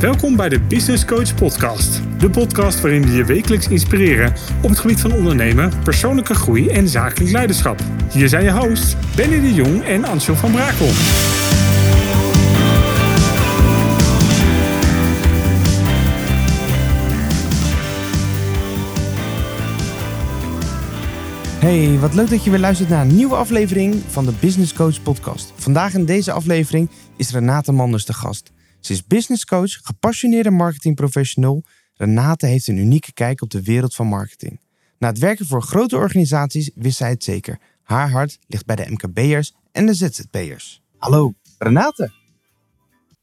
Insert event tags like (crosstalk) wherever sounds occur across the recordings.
Welkom bij de Business Coach Podcast. De podcast waarin we je wekelijks inspireren op het gebied van ondernemen, persoonlijke groei en zakelijk leiderschap. Hier zijn je hosts Benny de Jong en Ansel van Brakel. Hey, wat leuk dat je weer luistert naar een nieuwe aflevering van de Business Coach Podcast. Vandaag in deze aflevering is Renate Manders de gast. Ze is business coach, gepassioneerde marketingprofessional. Renate heeft een unieke kijk op de wereld van marketing. Na het werken voor grote organisaties wist zij het zeker. Haar hart ligt bij de MKB'ers en de ZZP'ers. Hallo, Renate.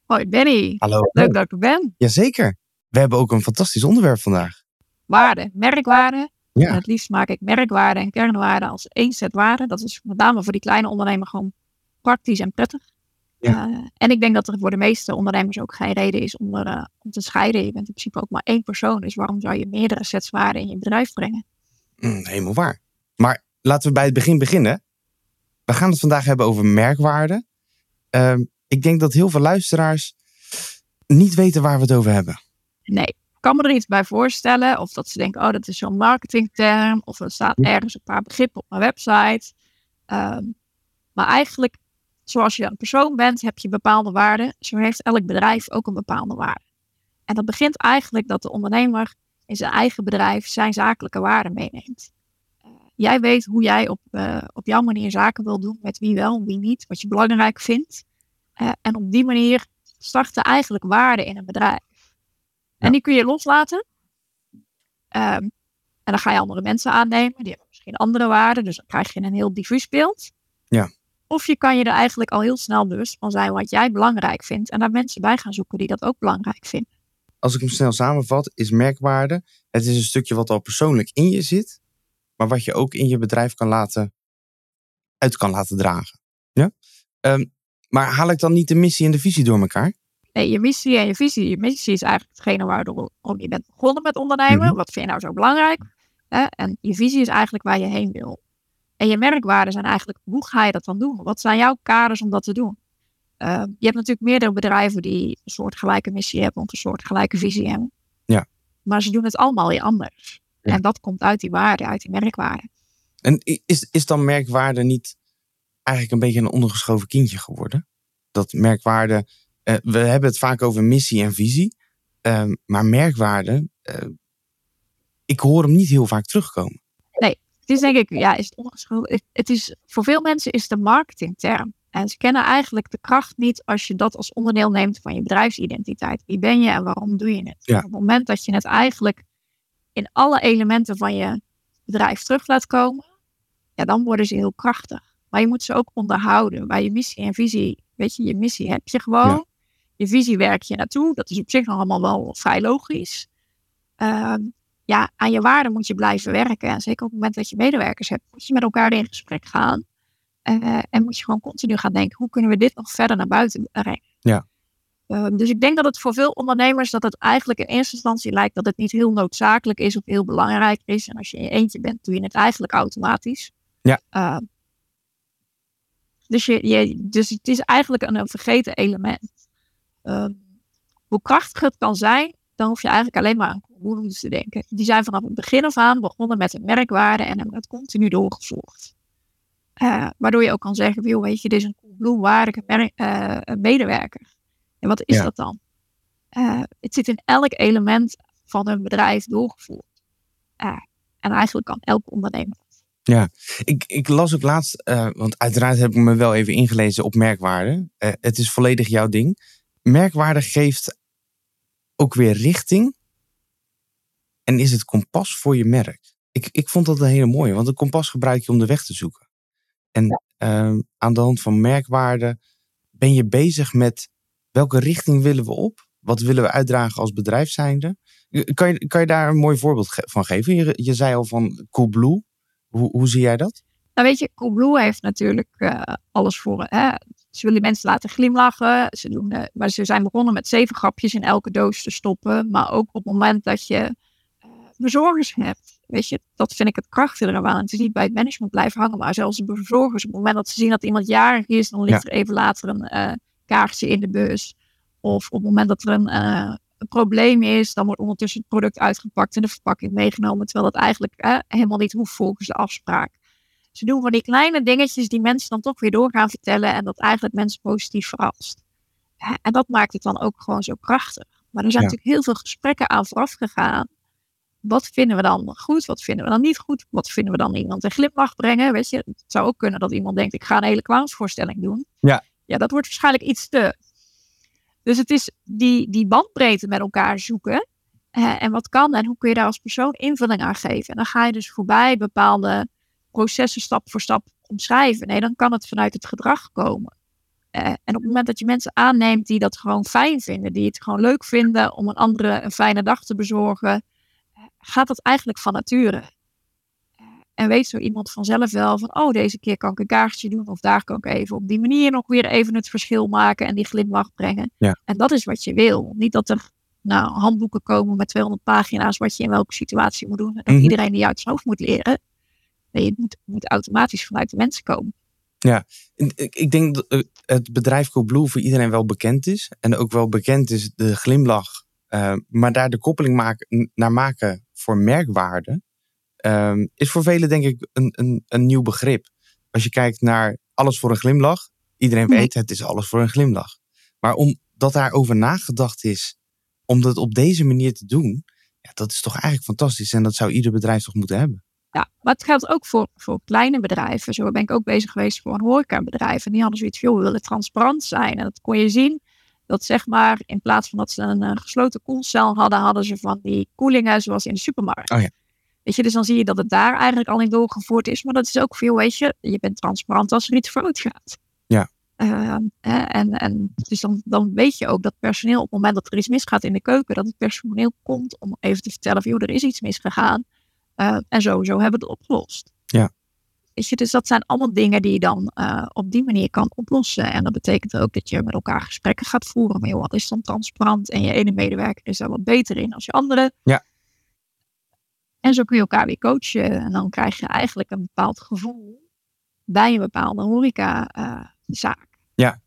Hoi Benny. Hallo. Leuk dat ik er ben. Jazeker. We hebben ook een fantastisch onderwerp vandaag. Waarde, merkwaarde. Ja. En het liefst maak ik merkwaarde en kernwaarde als één set waarde. Dat is met name voor die kleine ondernemer gewoon praktisch en prettig. Ja. Eh, en ik denk dat er voor de meeste ondernemers ook geen reden is om, er, eh, om te scheiden. Je bent in principe ook maar één persoon. Dus waarom zou je meerdere sets waarden in je bedrijf brengen? Mm, helemaal waar. Maar laten we bij het begin beginnen. We gaan het vandaag hebben over merkwaarde. Ehm, ik denk dat heel veel luisteraars niet weten waar we het over hebben. Nee, ik kan me er iets bij voorstellen. Of dat ze denken, oh, dat is zo'n marketingterm. Of er staat Ja. ergens een paar begrippen op mijn website. Ehm, maar eigenlijk, zoals je een persoon bent, heb je bepaalde waarden. Zo heeft elk bedrijf ook een bepaalde waarde. En dat begint eigenlijk dat de ondernemer in zijn eigen bedrijf zijn zakelijke waarden meeneemt. Eh, jij weet hoe jij op, eh, op jouw manier zaken wil doen, met wie wel en wie niet, wat je belangrijk vindt. Eh, en op die manier starten eigenlijk waarden in een bedrijf. Ja. En die kun je loslaten. Ehm, en dan ga je andere mensen aannemen. Die hebben misschien andere waarden. Dus dan krijg je een heel diffuus beeld. Of je kan je er eigenlijk al heel snel bewust van zijn wat jij belangrijk vindt. En daar mensen bij gaan zoeken die dat ook belangrijk vinden. Als ik hem snel samenvat, is merkwaarde. Het is een stukje wat al persoonlijk in je zit, maar wat je ook in je bedrijf kan laten, uit kan laten dragen. Ja? Ehm, maar haal ik dan niet de missie en de visie door elkaar? Nee, je missie en je visie. Je missie is eigenlijk hetgene waardoor je bent begonnen met ondernemen. Mhm. Wat vind je nou zo belangrijk? En je visie is eigenlijk waar je heen wil. En je merkwaarden zijn eigenlijk, hoe ga je dat dan doen? Wat zijn jouw kaders om dat te doen? Uh, je hebt natuurlijk meerdere bedrijven die een soortgelijke missie hebben of een soortgelijke visie hebben. Ja. Maar ze doen het allemaal weer anders. Ja. En dat komt uit die waarden, uit die merkwaarden. En is, is dan merkwaarde niet eigenlijk een beetje een ondergeschoven kindje geworden? Dat merkwaarde, eh, we hebben het vaak over missie en visie, ehm, maar merkwaarde, eh, ik hoor hem niet heel vaak terugkomen. Het is denk ik, ja, is het. Het, is, voor veel mensen is het een marketingterm. En ze kennen eigenlijk de kracht niet als je dat als onderdeel neemt van je bedrijfsidentiteit. Wie ben je en waarom doe je het? Ja. Op het moment dat je het eigenlijk in alle elementen van je bedrijf terug laat komen, ja, dan worden ze heel krachtig. Maar je moet ze ook onderhouden. Bij je missie en visie, weet je, je missie heb je gewoon. Ja. Je visie werk je naartoe. Dat is op zich nog allemaal wel vrij logisch. Ehm, ja, aan je waarden moet je blijven werken. En zeker op het moment dat je medewerkers hebt, moet je met elkaar in gesprek gaan. Eh, en moet je gewoon continu gaan denken, hoe kunnen we dit nog verder naar buiten brengen? Ja. Eh, dus ik denk dat het voor veel ondernemers, dat het eigenlijk in eerste instantie lijkt dat het niet heel noodzakelijk is of heel belangrijk is. En als je in je eentje bent, doe je het eigenlijk automatisch. Ja. Eh, dus, je, je, dus het is eigenlijk een, een vergeten element. Eh, hoe krachtig het kan zijn, dan hoef je eigenlijk alleen maar aan Coolblues te denken. Die zijn vanaf het begin af aan begonnen met een merkwaarde en hebben dat continu doorgevoerd. Eh, waardoor je ook kan zeggen, joh, weet je, dit is een Coolblue waardige merk, eh, medewerker. En wat is Ja. dat dan? Eh, het zit in elk element van een bedrijf doorgevoerd. En eigenlijk kan elk ondernemer. Ik, ik las ook laatst, want uiteraard heb ik me wel even ingelezen op merkwaarde. Het is volledig jouw ding. Merkwaarde geeft ook weer richting en is het kompas voor je merk. Ik, ik vond dat een hele mooie, want een kompas gebruik je om de weg te zoeken. En ehm, aan de hand van merkwaarde ben je bezig met welke richting willen we op? Wat willen we uitdragen als bedrijf zijnde? Kan je, kan je daar een mooi voorbeeld ge- van geven? Je, je zei al van Coolblue. Hoe, hoe zie jij dat? Nou weet je, Coolblue heeft natuurlijk eh, alles voor. Hè? Ze willen mensen laten glimlachen. Ze doen, eh, maar ze zijn begonnen met zeven grapjes in elke doos te stoppen. Maar ook op het moment dat je eh, bezorgers hebt. Weet je, dat vind ik het krachtige eraan. Het is niet bij het management blijven hangen, maar zelfs de bezorgers. Op het moment dat ze zien dat iemand jarig is, dan ligt er even later een eh, kaartje in de bus. Of op het moment dat er een, eh, een probleem is, dan wordt ondertussen het product uitgepakt en de verpakking meegenomen, terwijl dat eigenlijk eh, helemaal niet hoeft volgens de afspraak. Ze doen van die kleine dingetjes die mensen dan toch weer door gaan vertellen en dat eigenlijk mensen positief verrast. En dat maakt het dan ook gewoon zo krachtig. Maar er zijn Ja. natuurlijk heel veel gesprekken aan vooraf gegaan. Wat vinden we dan goed? Wat vinden we dan niet goed? Wat vinden we dan iemand een glimlach brengen? Weet je, het zou ook kunnen dat iemand denkt: ik ga een hele clownsvoorstelling doen. Ja. Ja, dat wordt waarschijnlijk iets te. Dus het is die, die bandbreedte met elkaar zoeken. Eh, en wat kan en hoe kun je daar als persoon invulling aan geven? En dan ga je dus voorbij bepaalde processen stap voor stap omschrijven. Nee, dan kan het vanuit het gedrag komen. Eh, en op het moment dat je mensen aanneemt die dat gewoon fijn vinden, die het gewoon leuk vinden om een andere een fijne dag te bezorgen, gaat dat eigenlijk van nature. En weet zo iemand vanzelf wel van, oh, deze keer kan ik een kaartje doen of daar kan ik even op die manier nog weer even het verschil maken en die glimlach brengen. Ja. En dat is wat je wil. Niet dat er nou, handboeken komen met 200 pagina's wat je in welke situatie moet doen. En dat Mhm. iedereen die uit zijn hoofd moet leren. Nee, het moet, moet automatisch vanuit de mensen komen. En Ik, ik denk dat eh, het bedrijf Coolblue voor iedereen wel bekend is. En ook wel bekend is de glimlach. Eh, maar daar de koppeling maken, naar maken voor merkwaarde. ehm, is voor velen denk ik een, een, een nieuw begrip. Als je kijkt naar alles voor een glimlach. Iedereen Nee. weet het is alles voor een glimlach. Maar omdat daarover nagedacht is. Om dat op deze manier te doen. Ja, dat is toch eigenlijk fantastisch. En dat zou ieder bedrijf toch moeten hebben. Ja, maar het geldt ook voor, voor kleine bedrijven. Zo ben ik ook bezig geweest voor een horecabedrijf. En die hadden zoiets van, joh, we willen transparant zijn. En dat kon je zien. Dat zeg maar, in plaats van dat ze een eh, gesloten koelcel hadden, hadden ze van die koelingen zoals in de supermarkt. Oh ja. Weet je, dus dan zie je dat het daar eigenlijk al in doorgevoerd is. Maar dat is ook veel, weet je, je bent transparant als er iets fout gaat. Ja. Eh, hè, en, en dus dan, dan weet je ook dat personeel op het moment dat er iets misgaat in de keuken, dat het personeel komt om even te vertellen van, joh, er is iets misgegaan. Eh, en sowieso hebben we het opgelost. Ja. Weet je, dus dat zijn allemaal dingen die je dan eh, op die manier kan oplossen. En dat betekent ook dat je met elkaar gesprekken gaat voeren. Maar joh, wat is dan transparant? En je ene medewerker is daar wat beter in als je andere. Ja. En zo kun je elkaar weer coachen. En dan krijg je eigenlijk een bepaald gevoel bij een bepaalde horeca-zaak. Ja.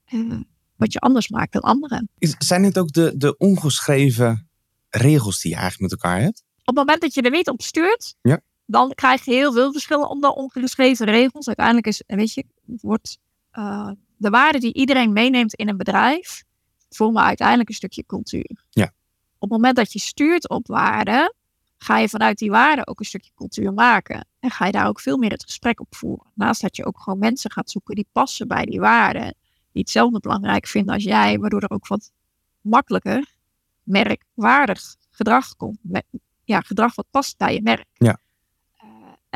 wat je anders maakt dan anderen. Zijn het ook de, de ongeschreven regels die je eigenlijk met elkaar hebt? op het moment dat je er niet op stuurt, Ja. Dan krijg je heel veel verschillen onder ongeschreven regels. Uiteindelijk is, weet je, wordt eh, de waarde die iedereen meeneemt in een bedrijf, vormen uiteindelijk een stukje cultuur. Ja. Op het moment dat je stuurt op waarden, ga je vanuit die waarden ook een stukje cultuur maken. En ga je daar ook veel meer het gesprek op voeren. Naast dat je ook gewoon mensen gaat zoeken die passen bij die waarden, die hetzelfde belangrijk vinden als jij, waardoor er ook wat makkelijker merkwaardig gedrag komt. Ja, gedrag wat past bij je merk. Ja.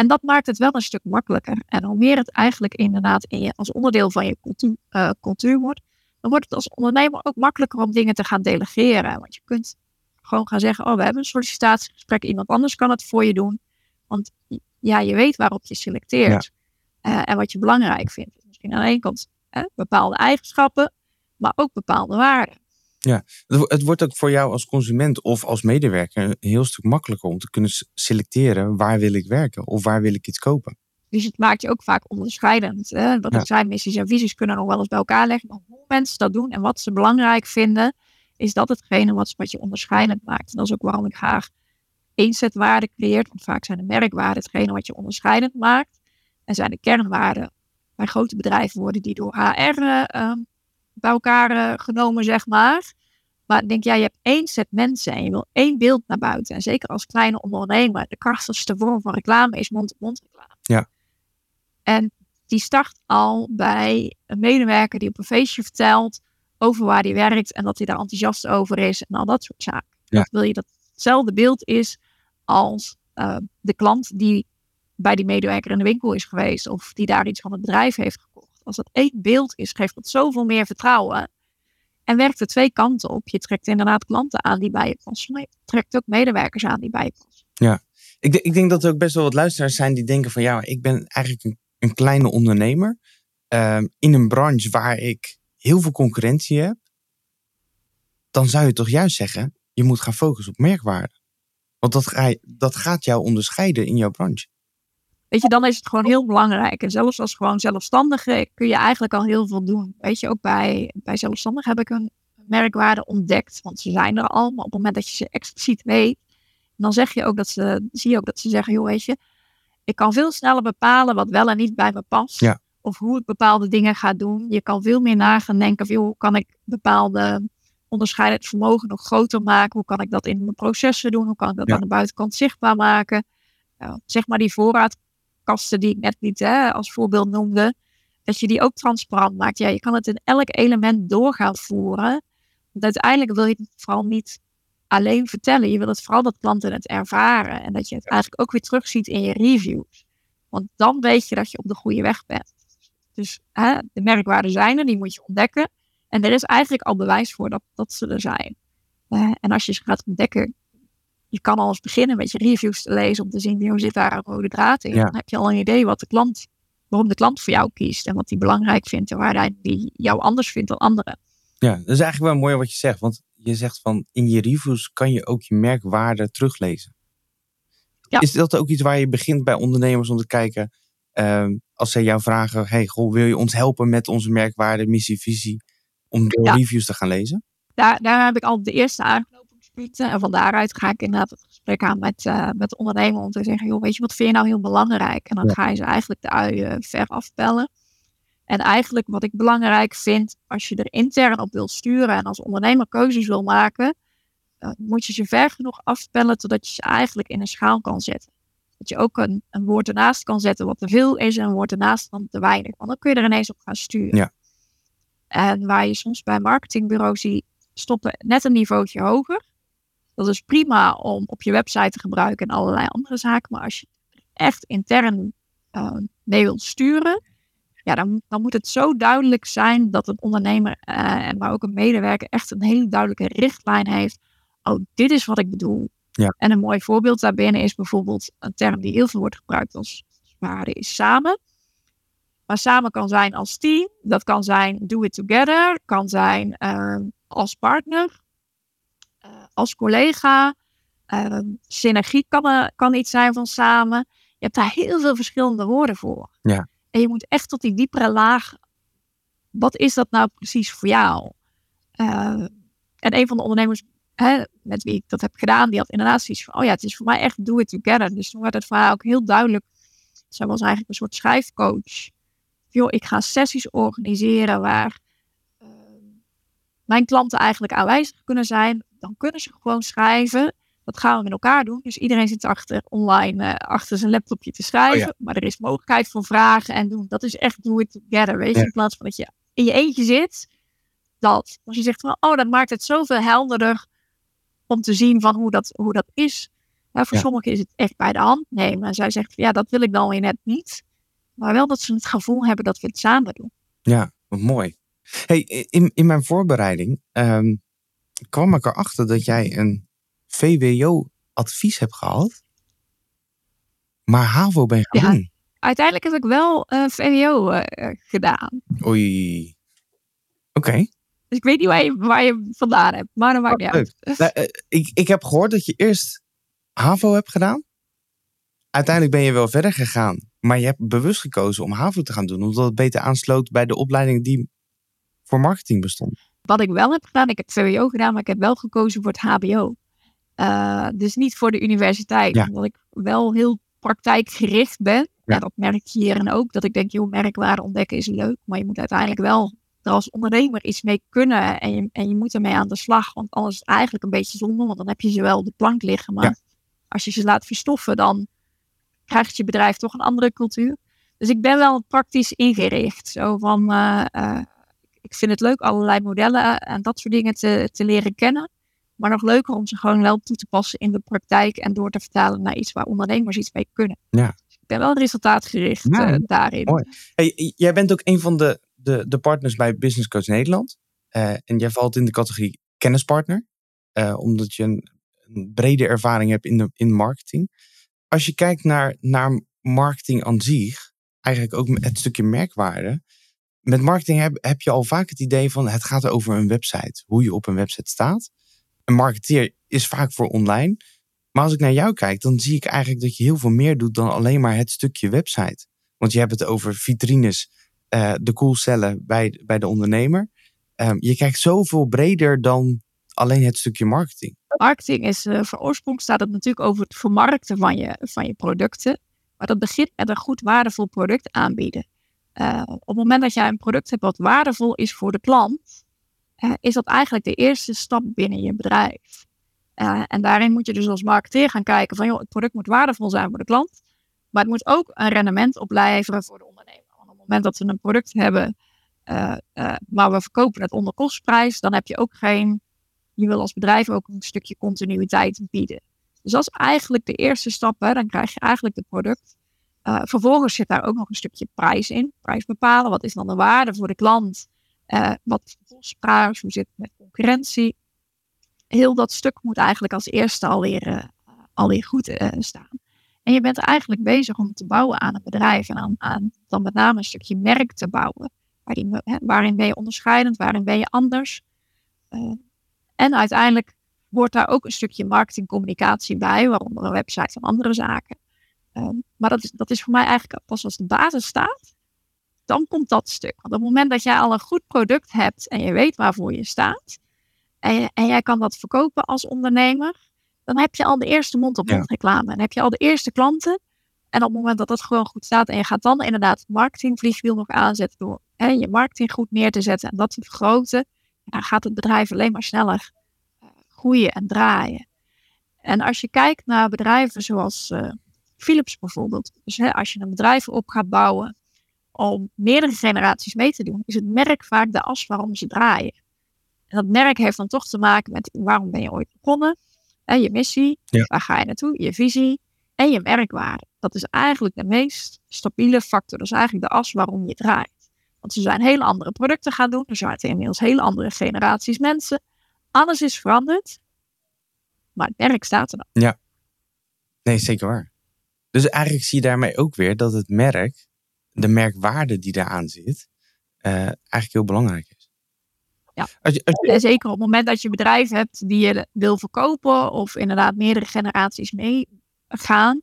En dat maakt het wel een stuk makkelijker. En hoe meer het eigenlijk inderdaad in je, als onderdeel van je cultuur, eh, cultuur wordt, dan wordt het als ondernemer ook makkelijker om dingen te gaan delegeren. Want je kunt gewoon gaan zeggen, oh, we hebben een sollicitatiegesprek, iemand anders kan het voor je doen. Want ja, je weet waarop je selecteert. Eh, en wat je belangrijk vindt. Dus misschien aan de ene kant bepaalde eigenschappen, maar ook bepaalde waarden. Wo- het wordt ook voor jou als consument of als medewerker een heel stuk makkelijker om te kunnen selecteren waar wil ik werken of waar wil ik iets kopen. Dus het maakt je ook vaak onderscheidend. Hè? Wat Ja. ik zei, missies en visies kunnen nog wel eens bij elkaar leggen. Maar hoe mensen dat doen en wat ze belangrijk vinden, is dat hetgene wat, wat je onderscheidend maakt. En dat is ook waarom ik graag eenzetwaarden creëer. Want vaak zijn de merkwaarden hetgene wat je onderscheidend maakt. En zijn de kernwaarden bij grote bedrijven worden die door HR eh, ehm, bij elkaar eh, genomen, zeg maar. Maar ik denk, ja, je hebt één set mensen en je wil één beeld naar buiten. En zeker als kleine ondernemer, de krachtigste vorm van reclame is mond-op-mond reclame. Ja. En die start al bij een medewerker die op een feestje vertelt over waar hij werkt en dat hij daar enthousiast over is en al dat soort zaken. Ja. Dat wil je dat het hetzelfde beeld is als eh, de klant die bij die medewerker in de winkel is geweest of die daar iets van het bedrijf heeft gekocht. Als dat één beeld is, geeft dat zoveel meer vertrouwen. En werkt er twee kanten op. Je trekt inderdaad klanten aan die bij je passen, maar je trekt ook medewerkers aan die bij je passen. Ik, de- ik denk dat er ook best wel wat luisteraars zijn die denken van ja, ik ben eigenlijk een, een kleine ondernemer ehm, in een branche waar ik heel veel concurrentie heb. Dan zou je toch juist zeggen, je moet gaan focussen op merkwaarde. Want dat, dat gaat jou onderscheiden in jouw branche. Weet je, dan is het gewoon heel belangrijk. En zelfs als gewoon zelfstandige kun je eigenlijk al heel veel doen. Weet je, ook bij, bij zelfstandig heb ik een merkwaarden ontdekt, want ze zijn er al, maar op het moment dat je ze expliciet weet, dan zeg je ook dat ze, zie je ook dat ze zeggen, joh, weet je, ik kan veel sneller bepalen wat wel en niet bij me past. Ja. Of hoe ik bepaalde dingen ga doen. Je kan veel meer nagaan denken van, joh, hoe kan ik bepaalde onderscheidend vermogen nog groter maken? Hoe kan ik dat in mijn processen doen? Hoe kan ik dat Ja. aan de buitenkant zichtbaar maken? Uh, zeg maar die voorraadkasten die ik net niet hè, als voorbeeld noemde. Dat je die ook transparant maakt. Ja, je kan het in elk element door gaan voeren. Want uiteindelijk wil je het vooral niet alleen vertellen. Je wil het vooral dat klanten het ervaren. En dat je het eigenlijk ook weer terugziet in je reviews. Want dan weet je dat je op de goede weg bent. Dus hè, de merkwaarden zijn er, die moet je ontdekken. En er is eigenlijk al bewijs voor dat, dat ze er zijn. Uh, en als je ze gaat ontdekken, je kan al eens beginnen met je reviews te lezen om te zien hoe zit daar een rode draad in. Ja. Dan heb je al een idee wat de klant, waarom de klant voor jou kiest en wat hij belangrijk vindt en waar hij die jou anders vindt dan anderen. Ja, dat is eigenlijk wel mooi wat je zegt. Want je zegt van in je reviews kan je ook je merkwaarde teruglezen. Ja. Is dat ook iets waar je begint bij ondernemers om te kijken, uh, als zij jou vragen, hey, goh, wil je ons helpen met onze merkwaarde, missie, visie, om de Ja. reviews te gaan lezen? Daar, daar heb ik al de eerste En van daaruit ga ik inderdaad het gesprek aan met, uh, met de ondernemer om te zeggen, joh, weet je, wat vind je nou heel belangrijk? En dan Ja. ga je ze eigenlijk de ui uh, ver afpellen. En eigenlijk wat ik belangrijk vind, als je er intern op wil sturen en als ondernemer keuzes wil maken, uh, moet je ze ver genoeg afpellen totdat je ze eigenlijk in een schaal kan zetten. Dat je ook een, een woord ernaast kan zetten wat te veel is en een woord ernaast dan te weinig. Want dan kun je er ineens op gaan sturen. Ja. En waar je soms bij marketingbureaus ziet stoppen net een niveautje hoger. Dat is prima om op je website te gebruiken en allerlei andere zaken. Maar als je echt intern uh, mee wilt sturen, ja, dan, dan, moet het zo duidelijk zijn dat een ondernemer, uh, maar ook een medewerker, echt een hele duidelijke richtlijn heeft. Oh, dit is wat ik bedoel. Ja. En een mooi voorbeeld daarbinnen is bijvoorbeeld een term die heel veel wordt gebruikt als waarde is samen. Maar samen kan zijn als team, dat kan zijn do it together, kan zijn uh, als partner, als collega. Uh, synergie kan, kan iets zijn van samen. Je hebt daar heel veel verschillende woorden voor. Ja. En je moet echt tot die diepere laag. Wat is dat nou precies voor jou? Uh, en een van de ondernemers hè, met wie ik dat heb gedaan, die had inderdaad zoiets van: oh ja, het is voor mij echt do it together. Dus toen werd het voor haar ook heel duidelijk. Zij was eigenlijk een soort schrijfcoach. Joh, ik ga sessies organiseren waar mijn klanten eigenlijk aanwezig kunnen zijn. Dan kunnen ze gewoon schrijven. Dat gaan we met elkaar doen. Dus iedereen zit achter online uh, achter zijn laptopje te schrijven. Oh ja. Maar er is mogelijkheid voor vragen en doen. Dat is echt do it together. Weet je, Ja. in plaats van dat je in je eentje zit. Dat. Als je zegt van, oh, dat maakt het zoveel helderder om te zien van hoe dat, hoe dat is. Nou, voor Ja. sommigen is het echt bij de hand nemen. En zij zegt, van, ja, dat wil ik dan weer net niet. Maar wel dat ze het gevoel hebben dat we het samen doen. Ja, wat mooi. Hey, in, in mijn voorbereiding ehm, kwam ik erachter dat jij een VWO-advies hebt gehad, maar HAVO ben gaan Ja. doen. Uiteindelijk heb ik wel uh, VWO uh, gedaan. Oei. Oké. Dus ik weet niet waar je, waar je vandaan hebt. Maar dat maakt Oh, niet uit. Nou, eh, ik, ik heb gehoord dat je eerst HAVO hebt gedaan. Uiteindelijk ben je wel verder gegaan. Maar je hebt bewust gekozen om HAVO te gaan doen. Omdat het beter aansloot bij de opleiding die voor marketing bestond. Wat ik wel heb gedaan, ik heb VWO gedaan, maar ik heb wel gekozen voor het HBO. Uh, dus niet voor de universiteit. Ja. Omdat ik wel heel praktijkgericht ben. Ja. En dat merk je hierin ook. Dat ik denk, joh, merkwaarde ontdekken is leuk. Maar je moet uiteindelijk wel er als ondernemer iets mee kunnen. En je, en je moet ermee aan de slag. Want anders is het eigenlijk een beetje zonde. Want dan heb je ze wel op de plank liggen. Maar Ja. als je ze laat verstoffen, dan krijgt je bedrijf toch een andere cultuur. Dus ik ben wel praktisch ingericht. Zo van, uh, uh, ik vind het leuk allerlei modellen en dat soort dingen te, te leren kennen. Maar nog leuker om ze gewoon wel toe te passen in de praktijk en door te vertalen naar iets waar ondernemers iets mee kunnen. Ja. Dus ik ben wel resultaatgericht Ja, uh, daarin. mooi. Hey, jij bent ook een van de, de, de partners bij Business Coach Nederland. Uh, en jij valt in de categorie kennispartner. Uh, omdat je een, een, brede ervaring hebt in, de, in marketing. Als je kijkt naar, naar marketing aan zich, eigenlijk ook het stukje merkwaarde. Met marketing heb, je al vaak het idee van het gaat over een website. Hoe je op een website staat. Een marketeer is vaak voor online. Maar als ik naar jou kijk, dan zie ik eigenlijk dat je heel veel meer doet dan alleen maar het stukje website. Want je hebt het over vitrines, uh, de cool cellen bij, bij de ondernemer. ehm, je kijkt zoveel breder dan alleen het stukje marketing. Marketing is, uh, voor oorsprong staat het natuurlijk over het vermarkten van je, van je producten. Maar dat begint met een goed waardevol product aanbieden. Uh, op het moment dat jij een product hebt wat waardevol is voor de klant, is dat eigenlijk de eerste stap binnen je bedrijf. Uh, en daarin moet je dus als marketeer gaan kijken van, joh, het product moet waardevol zijn voor de klant, maar het moet ook een rendement opleveren voor de ondernemer. Want op het moment dat we een product hebben, maar we verkopen het onder kostprijs, dan heb je ook geen, je wil als bedrijf ook een stukje continuïteit bieden. Dus dat is eigenlijk de eerste stap. Hè. Dan krijg je eigenlijk het product. Uh, vervolgens zit daar ook nog een stukje prijs in. Prijs bepalen. Wat is dan de waarde voor de klant? Uh, wat is de? Hoe zit het met concurrentie? Heel dat stuk moet eigenlijk als eerste alweer, uh, alweer goed staan. En je bent eigenlijk bezig om te bouwen aan een bedrijf. En aan, aan dan met name een stukje merk te bouwen. Waarin, waarin ben je onderscheidend? Waarin ben je anders? en uiteindelijk hoort daar ook een stukje marketingcommunicatie bij, waaronder een website en andere zaken. Um, maar dat is, dat is voor mij eigenlijk pas als de basis staat, dan komt dat stuk. Want op het moment dat jij al een goed product hebt en je weet waarvoor je staat, en, je, en jij kan dat verkopen als ondernemer, dan heb je al de eerste mond-op-mond ja. reclame. En heb je al de eerste klanten. En op het moment dat dat gewoon goed staat en je gaat dan inderdaad het marketingvliegwiel nog aanzetten door hè, je marketing goed neer te zetten en dat te vergroten, dan gaat het bedrijf alleen maar sneller groeien en draaien. En als je kijkt naar bedrijven zoals uh, Philips bijvoorbeeld, dus hè, als je een bedrijf op gaat bouwen om meerdere generaties mee te doen, is het merk vaak de as waarom ze draaien. En dat merk heeft dan toch te maken met waarom ben je ooit begonnen, en je missie, ja. waar ga je naartoe, je visie en je merkwaarde. Dat is eigenlijk de meest stabiele factor. Dat is eigenlijk de as waarom je draait. Want ze zijn hele andere producten gaan doen. Er zijn inmiddels hele andere generaties mensen. Alles is veranderd, maar het merk staat er dan. Ja, nee, zeker waar. Dus eigenlijk zie je daarmee ook weer dat het merk, de merkwaarde die daaraan zit, uh, eigenlijk heel belangrijk is. Ja, als je, als je... En zeker op het moment dat je een bedrijf hebt die je wil verkopen of inderdaad meerdere generaties meegaan.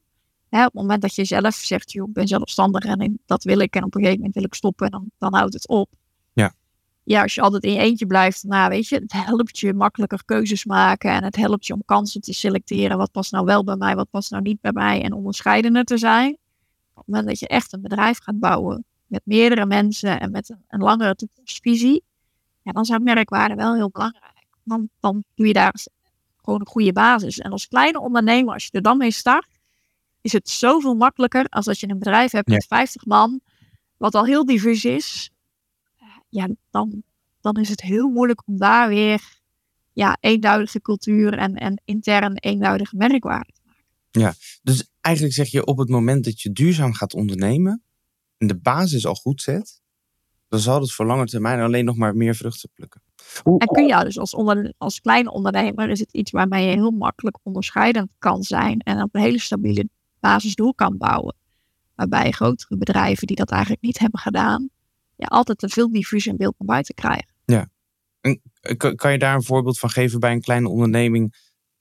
Hè, op het moment dat je zelf zegt, joh, ik ben zelfstandig en dat wil ik en op een gegeven moment wil ik stoppen en dan, dan houdt het op ja, als je altijd in je eentje blijft, nou weet je, het helpt je makkelijker keuzes maken en het helpt je om kansen te selecteren. Wat past nou wel bij mij, wat past nou niet bij mij en onderscheidender te zijn. Op het moment dat je echt een bedrijf gaat bouwen met meerdere mensen en met een, een langere toekomstvisie, ja, dan zijn merkwaarden wel heel belangrijk. Dan, dan doe je daar gewoon een goede basis. En als kleine ondernemer, als je er dan mee start, is het zoveel makkelijker als dat je een bedrijf hebt met 50 man, wat al heel divers is ja, dan, dan is het heel moeilijk om daar weer ja, eenduidige cultuur en, en intern eenduidige merkwaarde te maken. Ja, dus eigenlijk zeg je op het moment dat je duurzaam gaat ondernemen en de basis al goed zet, dan zal het voor lange termijn alleen nog maar meer vruchten plukken. Hoe... En kun je dus als, onder, als kleine ondernemer is het iets waarmee je heel makkelijk onderscheidend kan zijn en op een hele stabiele basis door kan bouwen. Waarbij grotere bedrijven die dat eigenlijk niet hebben gedaan, ja, altijd een veel diffuser beeld naar buiten krijgen. Ja. En kan je daar een voorbeeld van geven bij een kleine onderneming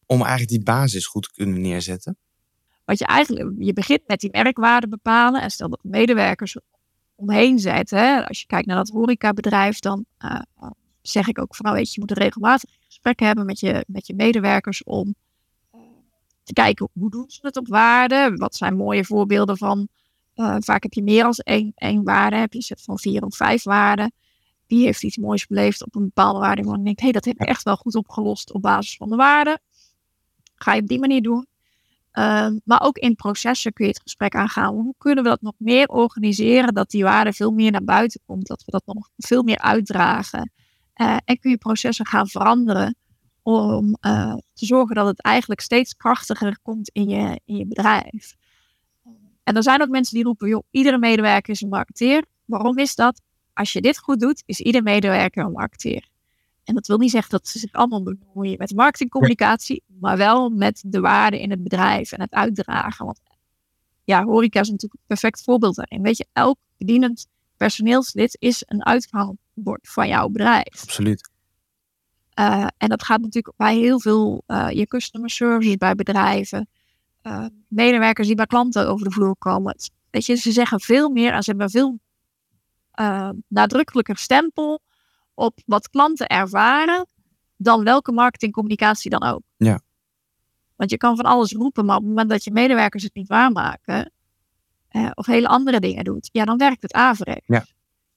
om eigenlijk die basis goed te kunnen neerzetten? Wat je eigenlijk, je begint met die merkwaarde bepalen en stel dat medewerkers omheen zetten. Hè, als je kijkt naar dat horecabedrijf, dan uh, zeg ik ook van, nou weet je, je moet regelmatig gesprekken hebben met je, met je medewerkers om uh, te kijken hoe doen ze het op waarde, wat zijn mooie voorbeelden van uh, vaak heb je meer dan één, één waarde. Heb je set van vier of vijf waarden. Wie heeft iets moois beleefd op een bepaalde waarde. Waarvan je denkt, hé, hey, dat heb je echt wel goed opgelost op basis van de waarde. Ga je op die manier doen. Uh, maar ook in processen kun je het gesprek aangaan. Hoe kunnen we dat nog meer organiseren? Dat die waarde veel meer naar buiten komt. Dat we dat nog veel meer uitdragen. Uh, en kun je processen gaan veranderen. Om uh, te zorgen dat het eigenlijk steeds krachtiger komt in je, in je bedrijf. En er zijn ook mensen die roepen, joh, iedere medewerker is een marketeer. Waarom is dat? Als je dit goed doet, is ieder medewerker een marketeer. En dat wil niet zeggen dat ze zich allemaal bemoeien met marketingcommunicatie, maar wel met de waarde in het bedrijf en het uitdragen. Want ja, horeca is natuurlijk een perfect voorbeeld daarin. Weet je, elk bedienend personeelslid is een uitgangbord van jouw bedrijf. Absoluut. Uh, en dat gaat natuurlijk bij heel veel, uh, je customer service bij bedrijven. Uh, medewerkers die bij klanten over de vloer komen. Weet je, ze zeggen veel meer en ze hebben veel uh, nadrukkelijker stempel op wat klanten ervaren dan welke marketingcommunicatie dan ook. Ja. Want je kan van alles roepen, maar op het moment dat je medewerkers het niet waarmaken eh, of hele andere dingen doet, ja, dan werkt het averechts. Ja.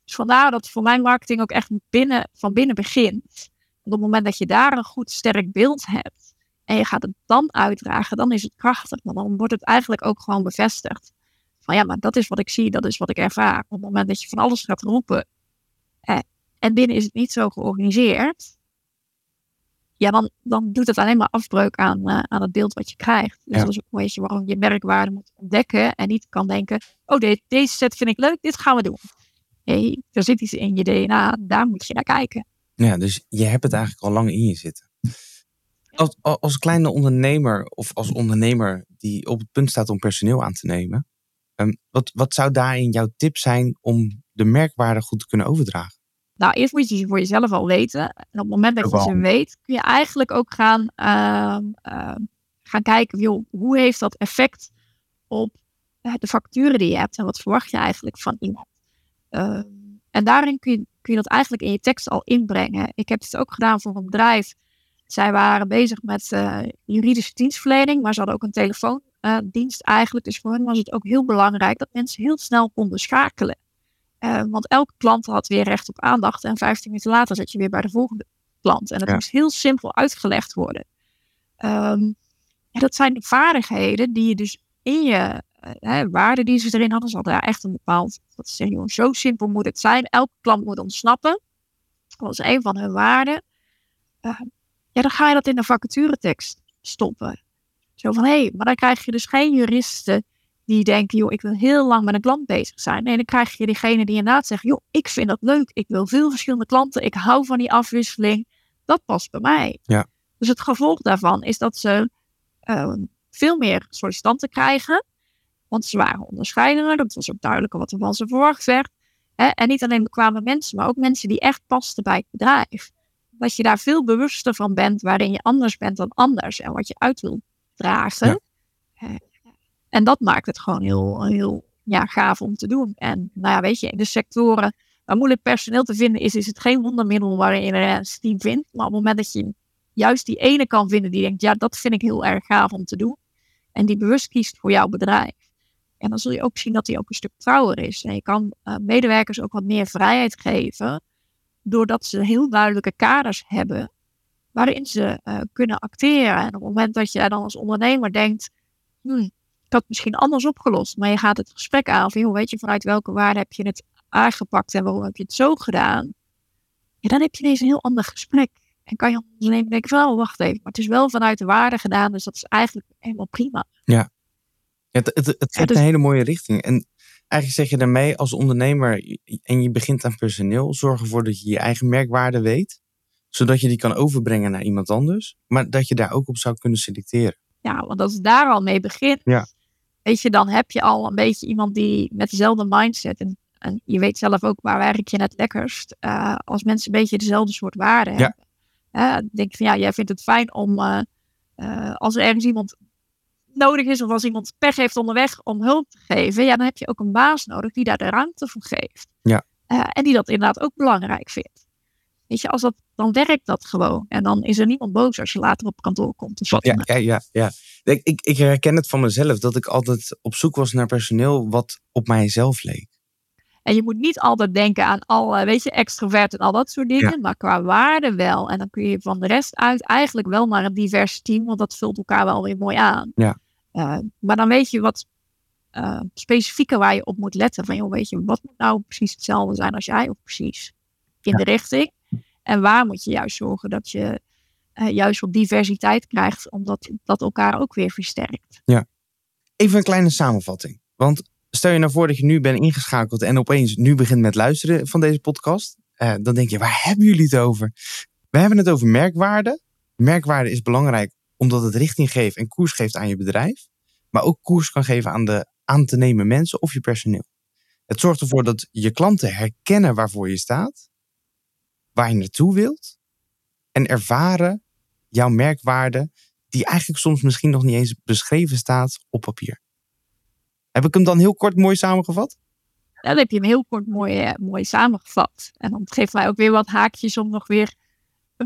Dus vandaar dat voor mijn marketing ook echt binnen, van binnen begint. Want op het moment dat je daar een goed sterk beeld hebt en je gaat het dan uitdragen, dan is het krachtig. Want dan wordt het eigenlijk ook gewoon bevestigd. Van ja, maar dat is wat ik zie, dat is wat ik ervaar. Op het moment dat je van alles gaat roepen eh, en binnen is het niet zo georganiseerd, ja, dan, dan doet het alleen maar afbreuk aan, uh, aan het beeld wat je krijgt. Dus Ja. dat is ook een beetje waarom je merkwaarde moet ontdekken en niet kan denken, oh de- deze set vind ik leuk, dit gaan we doen. Nee, er zit iets in je DNA, daar moet je naar kijken. Ja, dus je hebt het eigenlijk al lang in je zitten. Als, als kleine ondernemer of als ondernemer die op het punt staat om personeel aan te nemen, ehm, wat, wat zou daarin jouw tip zijn om de merkwaarde goed te kunnen overdragen? Nou, eerst moet je ze voor jezelf al weten. En op het moment dat je ze weet, kun je eigenlijk ook gaan, ehm, ehm, gaan kijken, joh, hoe heeft dat effect op eh, de facturen die je hebt en wat verwacht je eigenlijk van iemand. Ehm, en daarin kun je, kun je dat eigenlijk in je tekst al inbrengen. Ik heb het ook gedaan voor een bedrijf. Zij waren bezig met eh, juridische dienstverlening, maar ze hadden ook een telefoondienst eigenlijk. Dus voor hen was het ook heel belangrijk dat mensen heel snel konden schakelen. Eh, want elke klant had weer recht op aandacht. En 15 minuten later zat je weer bij de volgende klant. En dat Ja. moest heel simpel uitgelegd worden. Ehm, ja, dat zijn de vaardigheden die je dus in je eh, hè, waarden die ze erin hadden. Ze hadden daar echt een bepaald. Dat ze zeggen, zo simpel moet het zijn. Elke klant moet ontsnappen. Dat was een van hun waarden. Eh, ja, dan ga je dat in de vacaturetekst stoppen. Zo van hé, hey, maar dan krijg je dus geen juristen die denken, joh, ik wil heel lang met een klant bezig zijn. Nee, dan krijg je diegene die inderdaad zegt, joh, ik vind dat leuk. Ik wil veel verschillende klanten. Ik hou van die afwisseling. Dat past bij mij. Ja. Dus het gevolg daarvan is dat ze eh, veel meer sollicitanten krijgen. Want ze waren onderscheidender. Dat was ook duidelijker wat er van ze verwacht werd. Hè? En niet alleen bekwame mensen, maar ook mensen die echt pasten bij het bedrijf. Dat je daar veel bewuster van bent waarin je anders bent dan anders. En wat je uit wil dragen. Ja. Eh, en dat maakt het gewoon heel, heel ja, gaaf om te doen. En nou ja, weet je, in de sectoren waar moeilijk personeel te vinden is, is het geen wondermiddel waarin je een team vindt. Maar op het moment dat je juist die ene kan vinden die denkt, ja, dat vind ik heel erg gaaf om te doen. En die bewust kiest voor jouw bedrijf. En dan zul je ook zien dat die ook een stuk trouwer is. En je kan eh, medewerkers ook wat meer vrijheid geven, doordat ze heel duidelijke kaders hebben waarin ze eh, kunnen acteren. En op het moment dat je dan als ondernemer denkt, hmm, ik had het misschien anders opgelost, maar je gaat het gesprek aan van, joh, weet je, vanuit welke waarde heb je het aangepakt en waarom heb je het zo gedaan? Ja, dan heb je ineens een heel ander gesprek. En kan je als ondernemer denken van, oh, wacht even, maar het is wel vanuit de waarde gedaan, dus dat is eigenlijk helemaal prima. Het, het, het Ja, geeft dus- een hele mooie richting. En eigenlijk zeg je daarmee als ondernemer en je begint aan personeel, zorg ervoor dat je je eigen merkwaarde weet, zodat je die kan overbrengen naar iemand anders, maar dat je daar ook op zou kunnen selecteren. Ja, want als het daar al mee begint, Ja. weet je, dan heb je al een beetje iemand die met dezelfde mindset. En, en je weet zelf ook waar werk je het lekkerst. eh, als mensen een beetje dezelfde soort waarden Ja. hebben. Denk van ja, jij vindt het fijn om eh, eh, als er ergens iemand nodig is of als iemand pech heeft onderweg om hulp te geven, ja, dan heb je ook een baas nodig die daar de ruimte voor geeft. Ja. Eh, en die dat inderdaad ook belangrijk vindt. Weet je, als dat, dan werkt dat gewoon. En dan is er niemand boos als je later op kantoor komt. Of wat Ja, ja, ja, ja. Ik, ik, ik herken het van mezelf dat ik altijd op zoek was naar personeel wat op mijzelf leek. En je moet niet altijd denken aan al, weet je, extrovert en al dat soort dingen. Maar qua waarde wel. En dan kun je van de rest uit eigenlijk wel naar een divers team. Want dat vult elkaar wel weer mooi aan. Ja. Eh, maar dan weet je wat eh, specifieker waar je op moet letten. Van, joh, weet je, wat moet nou precies hetzelfde zijn als jij? Of precies in de richting. En waar moet je juist zorgen dat je eh, juist wat diversiteit krijgt. Omdat dat elkaar ook weer versterkt. Even een kleine samenvatting. Want stel je nou voor dat je nu bent ingeschakeld en opeens nu begint met luisteren van deze podcast. Dan denk je, waar hebben jullie het over? We hebben het over merkwaarde. Merkwaarde is belangrijk omdat het richting geeft en koers geeft aan je bedrijf. Maar ook koers kan geven aan de aan te nemen mensen of je personeel. Het zorgt ervoor dat je klanten herkennen waarvoor je staat. Waar je naartoe wilt. En ervaren jouw merkwaarde die eigenlijk soms misschien nog niet eens beschreven staat op papier. Heb ik hem dan heel kort mooi samengevat? dan heb je hem heel kort mooi, eh, mooi samengevat. En dan geeft mij ook weer wat haakjes om nog weer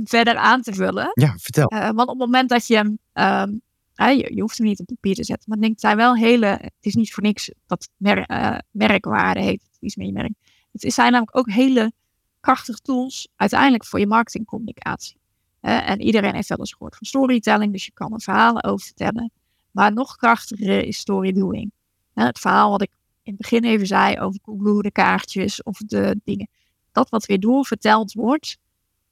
verder aan te vullen. Ja, vertel. Uh, want op het moment dat je hem, um, je, je, hoeft hem niet op papier te zetten, maar het zijn wel hele, het is niet voor niks dat mer, uh, merkwaarde heet, iets je merk. Het zijn namelijk ook hele krachtige tools uiteindelijk voor je marketingcommunicatie. En iedereen heeft wel eens gehoord van storytelling, dus je kan er verhalen over vertellen. Maar nog krachtiger is storydoing. het verhaal wat ik in het begin even zei over Coolblue, de kaartjes of de dingen. Dat wat weer doorverteld wordt,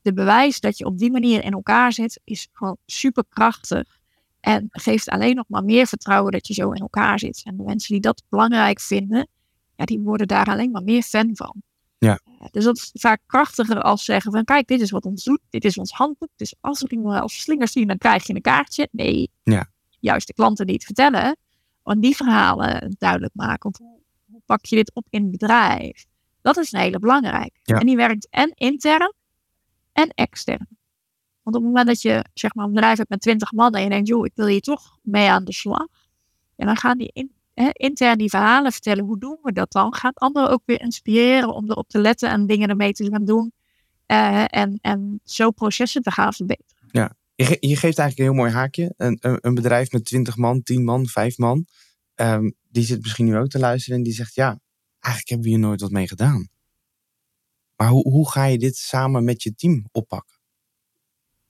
de bewijs dat je op die manier in elkaar zit, is gewoon super krachtig. En geeft alleen nog maar meer vertrouwen dat je zo in elkaar zit. En de mensen die dat belangrijk vinden, ja, die worden daar alleen maar meer fan van. Ja. Dus dat is vaak krachtiger als zeggen van kijk, dit is wat ons doet, dit is ons handboek. Dus als ik me als slingers zie, dan krijg je een kaartje. Nee, ja. juist de klanten die het vertellen, want die verhalen duidelijk maken. Hoe, hoe pak je dit op in het bedrijf? Dat is een hele belangrijke. Ja. En die werkt en intern en extern. Want op het moment dat je zeg maar, een bedrijf hebt met 20 man en je denkt, joh, ik wil hier toch mee aan de slag. En dan gaan die intern die verhalen vertellen, hoe doen we dat dan? Gaat anderen ook weer inspireren om erop te letten en dingen ermee te gaan doen. Uh, en, en zo processen te gaan verbeteren. Ja, je, je geeft eigenlijk een heel mooi haakje. Een, een, bedrijf met 20 man, 10 man, 5 man. Um, die zit misschien nu ook te luisteren en die zegt, ja, eigenlijk hebben we hier nooit wat mee gedaan. Maar hoe, hoe ga je dit samen met je team oppakken?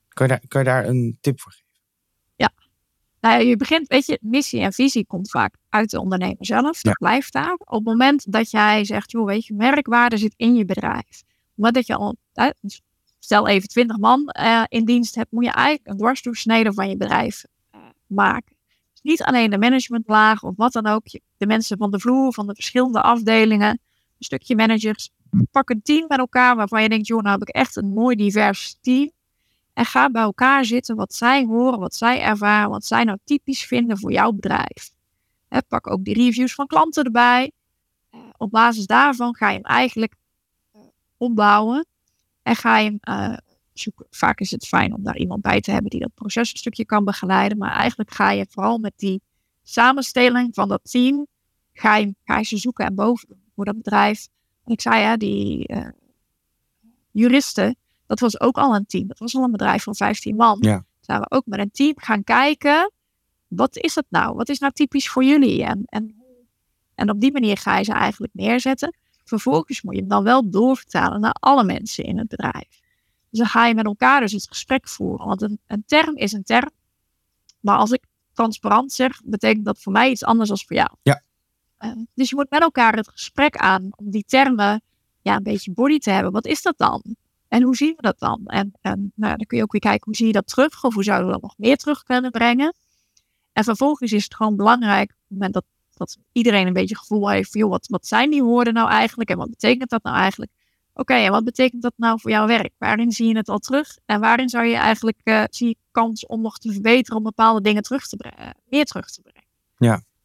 Kan je daar, kan je daar een tip voor geven? Ja. Nou je begint, weet je, missie en visie komt vaak uit de ondernemer zelf. Dat blijft daar. Op het moment dat jij zegt, joh, weet je, merkwaarde zit in je bedrijf. Moment dat je al, stel even 20 man uh, in dienst hebt, moet je eigenlijk een dwarsdoorsnede van je bedrijf uh, maken. Dus niet alleen de managementlaag of wat dan ook. De mensen van de vloer, van de verschillende afdelingen. Een stukje managers, pak een team met elkaar waarvan je denkt, joh, nou heb ik echt een mooi divers team. En ga bij elkaar zitten wat zij horen, wat zij ervaren, wat zij nou typisch vinden voor jouw bedrijf. Pak ook die reviews van klanten erbij. Uh, op basis daarvan ga je hem eigenlijk uh, opbouwen. En ga je hem uh, zoeken. Vaak is het fijn om daar iemand bij te hebben die dat proces een stukje kan begeleiden. Maar eigenlijk ga je vooral met die samenstelling van dat team, ga je, ga je ze zoeken en boven voor dat bedrijf. Ik zei, ja, die uh, juristen, dat was ook al een team. Dat was al een bedrijf van 15 man. Ja. Zijn we ook met een team gaan kijken, wat is het nou? Wat is nou typisch voor jullie? En, en, en op die manier ga je ze eigenlijk neerzetten. Vervolgens moet je hem dan wel doorvertalen naar alle mensen in het bedrijf. Dus dan ga je met elkaar dus het gesprek voeren. Want een, een term is een term. Maar als ik transparant zeg, betekent dat voor mij iets anders dan voor jou. Ja. Uh, dus je moet met elkaar het gesprek aan om die termen ja, een beetje body te hebben. Wat is dat dan? En hoe zien we dat dan? En, en nou, dan kun je ook weer kijken hoe zie je dat terug? Of hoe zouden we dat nog meer terug kunnen brengen? En vervolgens is het gewoon belangrijk op het moment dat, dat iedereen een beetje gevoel heeft van, joh, wat, wat zijn die woorden nou eigenlijk? En wat betekent dat nou eigenlijk? Oké, okay, en wat betekent dat nou voor jouw werk? Waarin zie je het al terug? En waarin zou je eigenlijk, uh, zie je kans om nog te verbeteren, om bepaalde dingen terug te brengen, meer terug te brengen?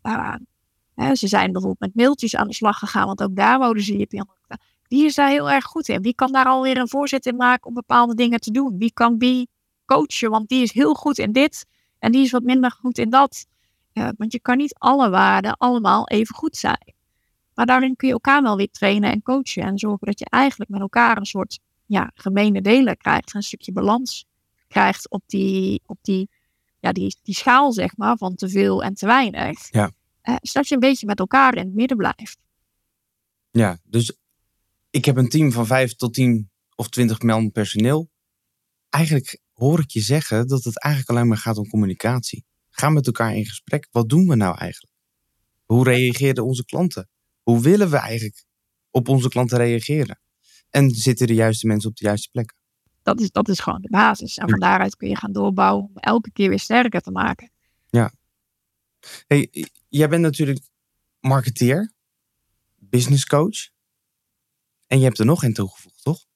Ja. Ze zijn bijvoorbeeld met mailtjes aan de slag gegaan, want ook daar wouden ze je Die is daar heel erg goed in. Wie kan daar alweer een voorzet in maken om bepaalde dingen te doen? Wie kan wie coachen? Want die is heel goed in dit en die is wat minder goed in dat. Want je kan niet alle waarden allemaal even goed zijn. Maar daarin kun je elkaar wel weer trainen en coachen. En zorgen dat je eigenlijk met elkaar een soort ja, gemene delen krijgt. Een stukje balans krijgt op die, op die, ja, die, die schaal, zeg maar, van te veel en te weinig. Ja. Uh, zodat je een beetje met elkaar in het midden blijft. Ja, dus ik heb een team van 5 tot 10 of 20 man personeel. Eigenlijk hoor ik je zeggen dat het eigenlijk alleen maar gaat om communicatie. Ga met elkaar in gesprek. Wat doen we nou eigenlijk? Hoe reageren onze klanten? Hoe willen we eigenlijk op onze klanten reageren? En zitten de juiste mensen op de juiste plekken? Dat is, dat is gewoon de basis. En van daaruit kun je gaan doorbouwen om elke keer weer sterker te maken. Hey, jij bent natuurlijk marketeer, business coach. En je hebt er nog een toegevoegd, toch?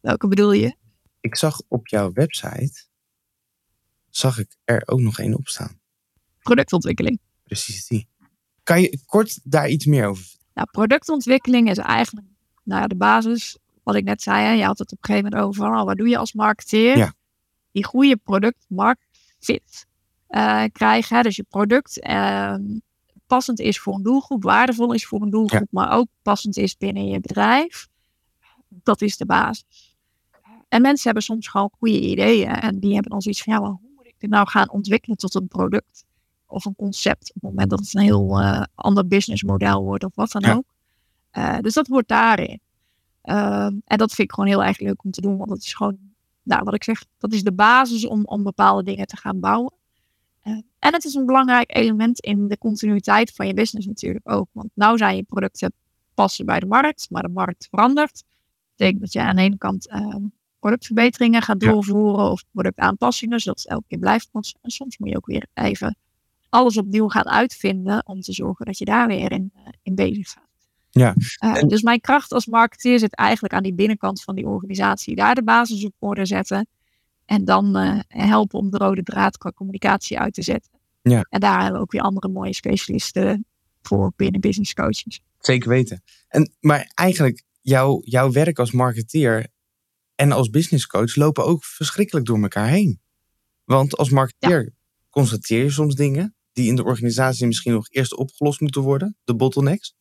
Welke bedoel je? Ik zag op jouw website, zag ik er ook nog één op staan. Productontwikkeling. Precies die. Kan je kort daar iets meer over vertellen? Nou, productontwikkeling is eigenlijk nou ja, de basis. Wat ik net zei, hè, je had het op een gegeven moment over oh, wat doe je als marketeer? Ja. Die goede product markt fit uh, krijgen. Hè? Dus je product uh, passend is voor een doelgroep, waardevol is voor een doelgroep, maar ook passend is binnen je bedrijf. Dat is de basis. En mensen hebben soms gewoon goede ideeën en die hebben dan zoiets van, ja, maar hoe moet ik dit nou gaan ontwikkelen tot een product of een concept op het moment dat het een heel uh, ander businessmodel wordt of wat dan ook. Uh, dus dat wordt daarin. Uh, en dat vind ik gewoon heel erg leuk om te doen, want dat is gewoon, nou wat ik zeg, dat is de basis om, om bepaalde dingen te gaan bouwen. En het is een belangrijk element in de continuïteit van je business natuurlijk ook. Want nou zijn je producten passen bij de markt, maar de markt verandert. Dat betekent dat je aan de ene kant uh, productverbeteringen gaat doorvoeren ja. of productaanpassingen, zodat het elke keer blijft passen. En soms moet je ook weer even alles opnieuw gaan uitvinden om te zorgen dat je daar weer in, uh, in bezig gaat. Ja. Uh, dus mijn kracht als marketeer zit eigenlijk aan die binnenkant van die organisatie. Daar de basis op orde zetten. En dan uh, helpen om de rode draad qua communicatie uit te zetten. Ja. En daar hebben we ook weer andere mooie specialisten voor binnen business coaches. Zeker weten. En, maar eigenlijk, jouw, jouw werk als marketeer en als business coach lopen ook verschrikkelijk door elkaar heen. Want als marketeer ja. constateer je soms dingen die in de organisatie misschien nog eerst opgelost moeten worden, de bottlenecks.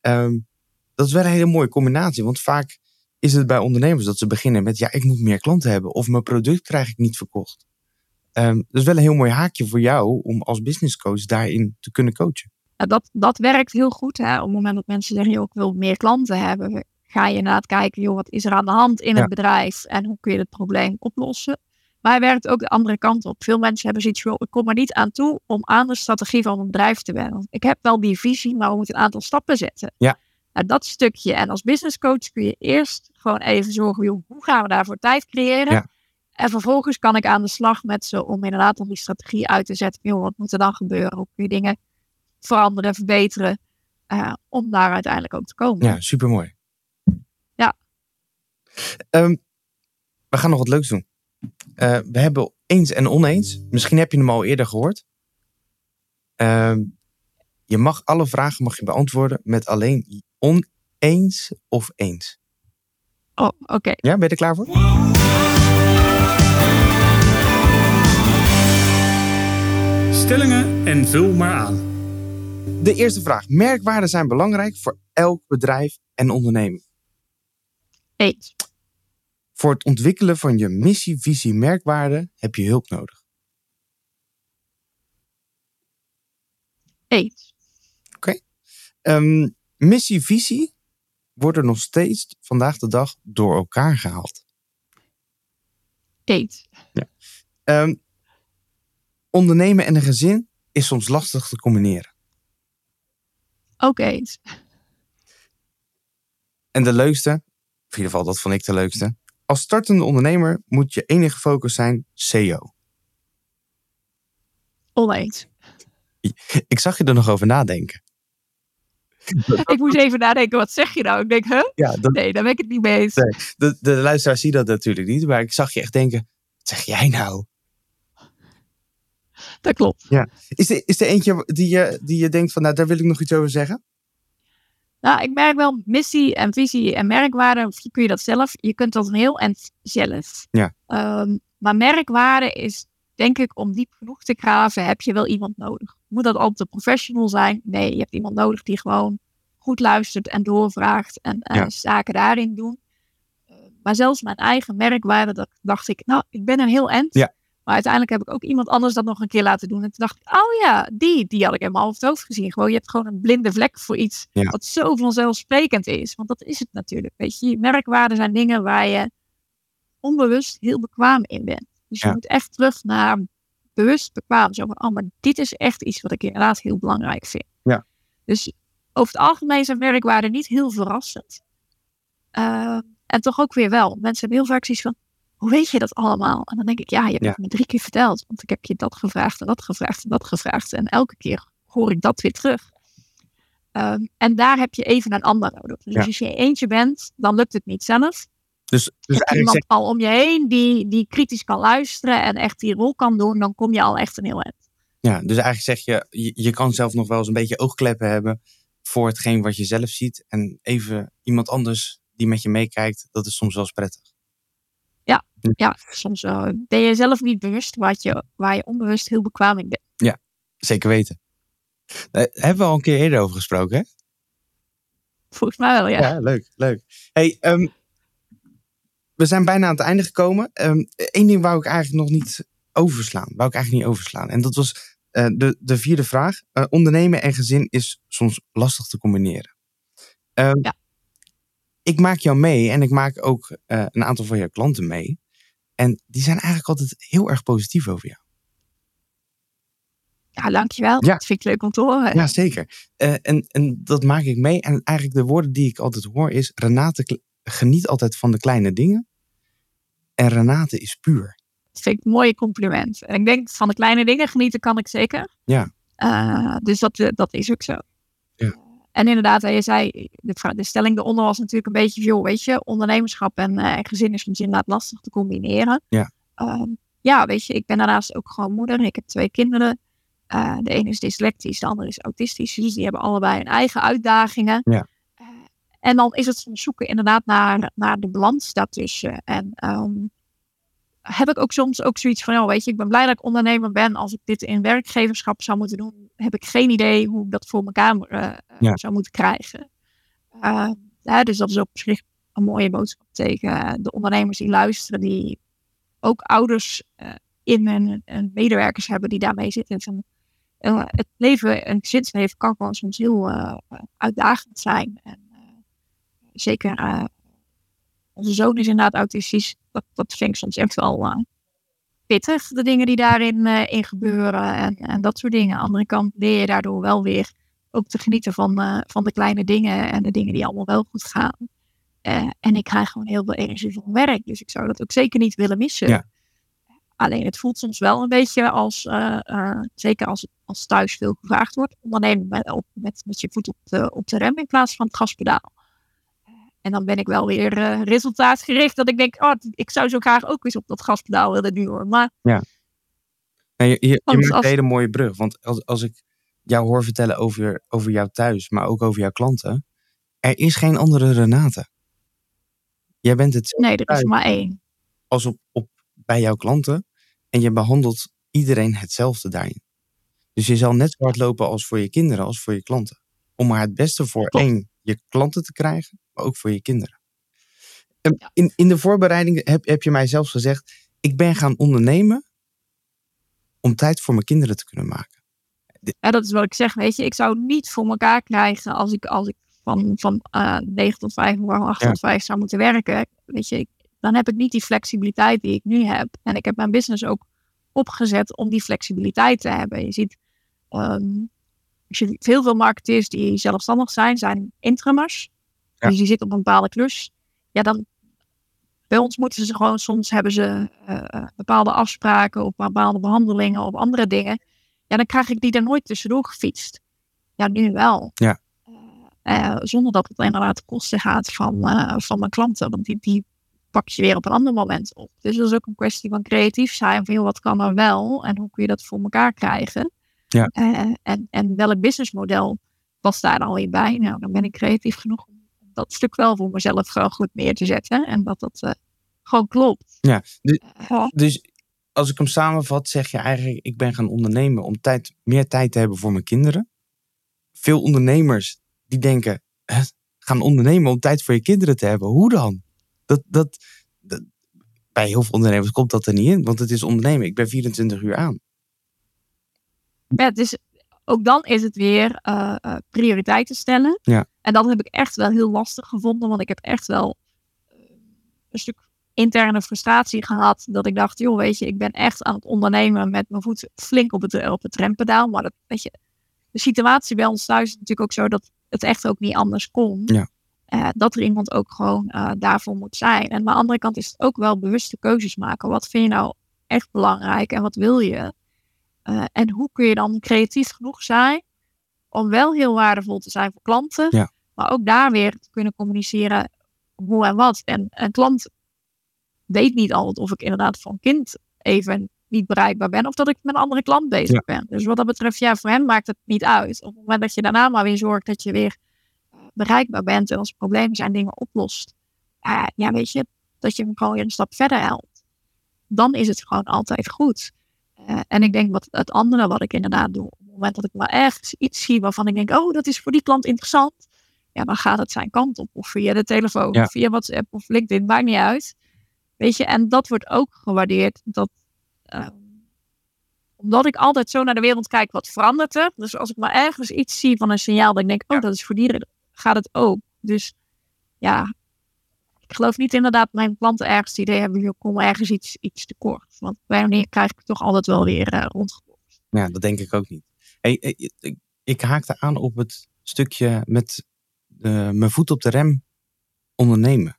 Um, dat is wel een hele mooie combinatie, want vaak is het bij ondernemers dat ze beginnen met, ja, ik moet meer klanten hebben of mijn product krijg ik niet verkocht. Um, dat is wel een heel mooi haakje voor jou om als business coach daarin te kunnen coachen. Ja, dat, dat werkt heel goed. Hè? Op het moment dat mensen zeggen, joh, ik wil meer klanten hebben, ga je inderdaad kijken, joh, wat is er aan de hand in ja. het bedrijf en hoe kun je het probleem oplossen. Maar hij werkt ook de andere kant op. Veel mensen hebben zoiets van, ik kom er niet aan toe om aan de strategie van een bedrijf te werken. Ik heb wel die visie, maar we moeten een aantal stappen zetten. Ja. Nou, dat stukje. En als business coach kun je eerst gewoon even zorgen, hoe gaan we daarvoor tijd creëren? Ja. En vervolgens kan ik aan de slag met ze om inderdaad om die strategie uit te zetten. Joh, wat moet er dan gebeuren? Hoe kun je dingen veranderen, verbeteren, uh, om daar uiteindelijk ook te komen? Ja, supermooi. Ja. Um, we gaan nog wat leuks doen. Uh, we hebben eens en oneens. Misschien heb je hem al eerder gehoord. Uh, je mag alle vragen mag je beantwoorden met alleen oneens of eens. Oh, oké. Okay. Ja, ben je er klaar voor? Stellingen en vul maar aan. De eerste vraag. Merkwaarden zijn belangrijk voor elk bedrijf en onderneming. Eens. Voor het ontwikkelen van je missie, visie, merkwaarde heb je hulp nodig. Eens. Oké. Okay. Um, missie, visie worden nog steeds vandaag de dag door elkaar gehaald. Eens. Ja. Um, ondernemen en een gezin is soms lastig te combineren. Ook eens. En de leukste, in ieder geval dat vond ik de leukste. Als startende ondernemer moet je enige focus zijn SEO. Oneens. Ik zag je er nog over nadenken. (laughs) ik moest even nadenken, wat zeg je nou? Ik denk, huh? Ja, dat... Nee, daar ben ik het niet mee eens. Nee, de, de luisteraar ziet dat natuurlijk niet, maar ik zag je echt denken, wat zeg jij nou? Dat klopt. Ja. Is, er, is er eentje die je, die je denkt van, nou, daar wil ik nog iets over zeggen? Nou, ik merk wel missie en visie en merkwaarde. Of kun je dat zelf? Je kunt dat een heel en zelf. Ja. Um, maar merkwaarde is, denk ik, om diep genoeg te graven, heb je wel iemand nodig. Moet dat altijd een professional zijn? Nee, je hebt iemand nodig die gewoon goed luistert en doorvraagt en ja. zaken daarin doen. Uh, maar zelfs mijn eigen merkwaarde, dat dacht ik, nou, ik ben een heel end. Ja. Maar uiteindelijk heb ik ook iemand anders dat nog een keer laten doen. En toen dacht ik, oh ja, die, die had ik helemaal over het hoofd gezien. Gewoon, je hebt gewoon een blinde vlek voor iets ja. wat zo vanzelfsprekend is. Want dat is het natuurlijk. Weet je, merkwaarden zijn dingen waar je onbewust heel bekwaam in bent. Dus je moet echt terug naar bewust bekwaam. Zo van, oh, maar dit is echt iets wat ik inderdaad heel belangrijk vind. Ja. Dus over het algemeen zijn merkwaarden niet heel verrassend. Uh, en toch ook weer wel. Mensen hebben heel vaak zoiets van, hoe weet je dat allemaal? En dan denk ik, ja, je hebt Ja. het me drie keer verteld. Want ik heb je dat gevraagd en dat gevraagd en dat gevraagd. En elke keer hoor ik dat weer terug. Ehm, en daar heb je even een ander nodig. Dus Ja. als je eentje bent, dan lukt het niet zelf. Dus, dus iemand zeg, al om je heen die, die kritisch kan luisteren en echt die rol kan doen, dan kom je al echt een heel eind. ja, dus eigenlijk zeg je, je, je kan zelf nog wel eens een beetje oogkleppen hebben voor hetgeen wat je zelf ziet. En even iemand anders die met je meekijkt, dat is soms wel eens prettig. Ja, soms eh, ben je zelf niet bewust wat je, waar je onbewust heel bekwaam in bent. Zeker weten. Daar hebben we al een keer eerder over gesproken, hè? Volgens mij wel, ja. Ja, leuk, leuk. Hey, ehm, we zijn bijna aan het einde gekomen. Eén ding wou ik eigenlijk nog niet overslaan. Wou ik eigenlijk niet overslaan. En dat was eh, de, de vierde vraag. Eh, ondernemen en gezin is soms lastig te combineren. Ehm, Ja. Ik maak jou mee en ik maak ook eh, een aantal van jouw klanten mee. En die zijn eigenlijk altijd heel erg positief over jou. Ja, dankjewel. Ja. Dat vind ik leuk om te horen. Ja, zeker. En, en dat maak ik mee. En eigenlijk de woorden die ik altijd hoor is... Renate geniet altijd van de kleine dingen. En Renate is puur. Dat vind ik een mooie compliment. En ik denk van de kleine dingen genieten kan ik zeker. Ja. Eh, dus dat, eh, dat is ook zo. Ja. En inderdaad, je zei, de, de stelling eronder was natuurlijk een beetje, joh, weet je, ondernemerschap en, eh, gezin is soms inderdaad lastig te combineren. Ja. Ehm, ja, weet je, ik ben daarnaast ook gewoon moeder. Ik heb twee kinderen. De ene is dyslectisch, de andere is autistisch. Dus die hebben allebei hun eigen uitdagingen. Ja. Eh, en dan is het soms zoeken inderdaad naar, naar de balans daartussen. En ehm, heb ik ook soms ook zoiets van, ja, weet je, ik ben blij dat ik ondernemer ben. Als ik dit in werkgeverschap zou moeten doen, heb ik geen idee hoe ik dat voor elkaar eh, Ja. zou moeten krijgen. Eh, ja, dus dat is ook op zich een mooie boodschap tegen de ondernemers die luisteren, die ook ouders eh, in en, en medewerkers hebben die daarmee zitten. Van, eh, het leven, een gezinsleven kan gewoon soms heel eh, uitdagend zijn. En, eh, zeker eh, onze zoon is inderdaad autistisch. Dat, dat vind ik soms echt wel eh, pittig, de dingen die daarin eh, in gebeuren en, en dat soort dingen. Aan de andere kant leer je daardoor wel weer ook te genieten van, van de kleine dingen en de dingen die allemaal wel goed gaan. En ik krijg gewoon heel veel energie van werk, dus ik zou dat ook zeker niet willen missen. Ja. Alleen het voelt soms wel een beetje als, zeker als, als thuis veel gevraagd wordt, ondernemen met, met, met je voet op de, op de rem in plaats van het gaspedaal. En dan ben ik wel weer eh, resultaatgericht. Dat ik denk, oh, ik zou zo graag ook eens op dat gaspedaal willen duwen. Maar Nee, je, je, maakt als- een hele mooie brug. Want als, als ik jou hoor vertellen over, over jou thuis, maar ook over jouw klanten. Er is geen andere Renate. Jij bent hetzelfde nee, er is maar één. als op, op, bij jouw klanten. En je behandelt iedereen hetzelfde daarin. Dus je zal net zo hard lopen als voor je kinderen, als voor je klanten. Om maar het beste voor Klopt. één, je klanten te krijgen, maar ook voor je kinderen. En In, in de voorbereiding heb, heb je mij zelfs gezegd, ik ben gaan ondernemen om tijd voor mijn kinderen te kunnen maken. Ja, dat is wat ik zeg, weet je. Ik zou niet voor elkaar krijgen als ik, als ik van, van eh 9 tot 5 of 8 Ja. tot 5 zou moeten werken. Weet je, ik- dan heb ik niet die flexibiliteit die ik nu heb. En ik heb mijn business ook opgezet om die flexibiliteit te hebben. Je ziet, ehm, je heel veel marketeers die zelfstandig zijn, zijn interimers. Ja. Dus die zitten op een bepaalde klus. Ja, dan bij ons moeten ze gewoon, soms hebben ze eh, eh, bepaalde afspraken of bepaalde behandelingen of andere dingen. Ja, dan krijg ik die er nooit tussendoor gefietst. Ja, nu wel. Ja. Eh, zonder dat het inderdaad ten kosten gaat van, eh, van mijn klanten. Want die, die pak je weer op een ander moment op. Dus dat is ook een kwestie van creatief zijn. Van, joh, wat kan er wel? En hoe kun je dat voor elkaar krijgen? Ja. En, en welk businessmodel past daar dan weer bij? Nou, dan ben ik creatief genoeg om dat stuk wel voor mezelf gewoon goed neer te zetten. En dat dat eh, gewoon klopt. Ja, dus, dus als ik hem samenvat, zeg je eigenlijk, ik ben gaan ondernemen om tijd, meer tijd te hebben voor mijn kinderen. Veel ondernemers die denken, "Hè, gaan ondernemen om tijd voor je kinderen te hebben. Hoe dan? Dat, dat, dat- bij heel veel ondernemers komt dat er niet in, want het is ondernemen. Ik ben 24 uur aan. Ja, dus ook dan is het weer eh, prioriteiten stellen. Ja. En dat heb ik echt wel heel lastig gevonden, want ik heb echt wel eh, een stuk interne frustratie gehad. Dat ik dacht, joh, weet je, ik ben echt aan het ondernemen met mijn voet flink op het, op het rempedaal. Maar dat, weet je, de situatie bij ons thuis is natuurlijk ook zo dat het echt ook niet anders kon. Ja. Eh, dat er iemand ook gewoon eh, daarvoor moet zijn. En aan de andere kant is het ook wel bewuste keuzes maken. Wat vind je nou echt belangrijk en wat wil je? En hoe kun je dan creatief genoeg zijn om wel heel waardevol te zijn voor klanten, Ja. Maar ook daar weer te kunnen communiceren hoe en wat. En een klant weet niet altijd of ik inderdaad voor een kind even niet bereikbaar ben of dat ik met een andere klant bezig Ja. ben. Dus wat dat betreft, ja, voor hem maakt het niet uit. Op het moment dat je daarna maar weer zorgt dat je weer eh, bereikbaar bent en als problemen zijn dingen oplost, eh, ja, weet je, dat je hem gewoon weer een stap verder helpt. Dan is het gewoon altijd goed. Eh, en ik denk wat het andere wat ik inderdaad doe om moment dat ik maar ergens iets zie waarvan ik denk, oh, dat is voor die klant interessant, ja, dan gaat het zijn kant op. Of via de telefoon, Ja. of via WhatsApp of LinkedIn, maakt niet uit. Weet je, en dat wordt ook gewaardeerd. Dat, ehm, omdat ik altijd zo naar de wereld kijk, wat verandert er? Dus als ik maar ergens iets zie van een signaal dat ik denk, oh, dat is voor dieren, gaat het ook. Dus ja, ik geloof niet inderdaad dat mijn klanten ergens het idee hebben, joh, kom ergens iets, iets tekort. Want bij wanneer krijg ik het toch altijd wel weer uh. Ja, dat denk ik ook niet. Hey, ik, ik haakte aan op het stukje met de, mijn voet op de rem ondernemen.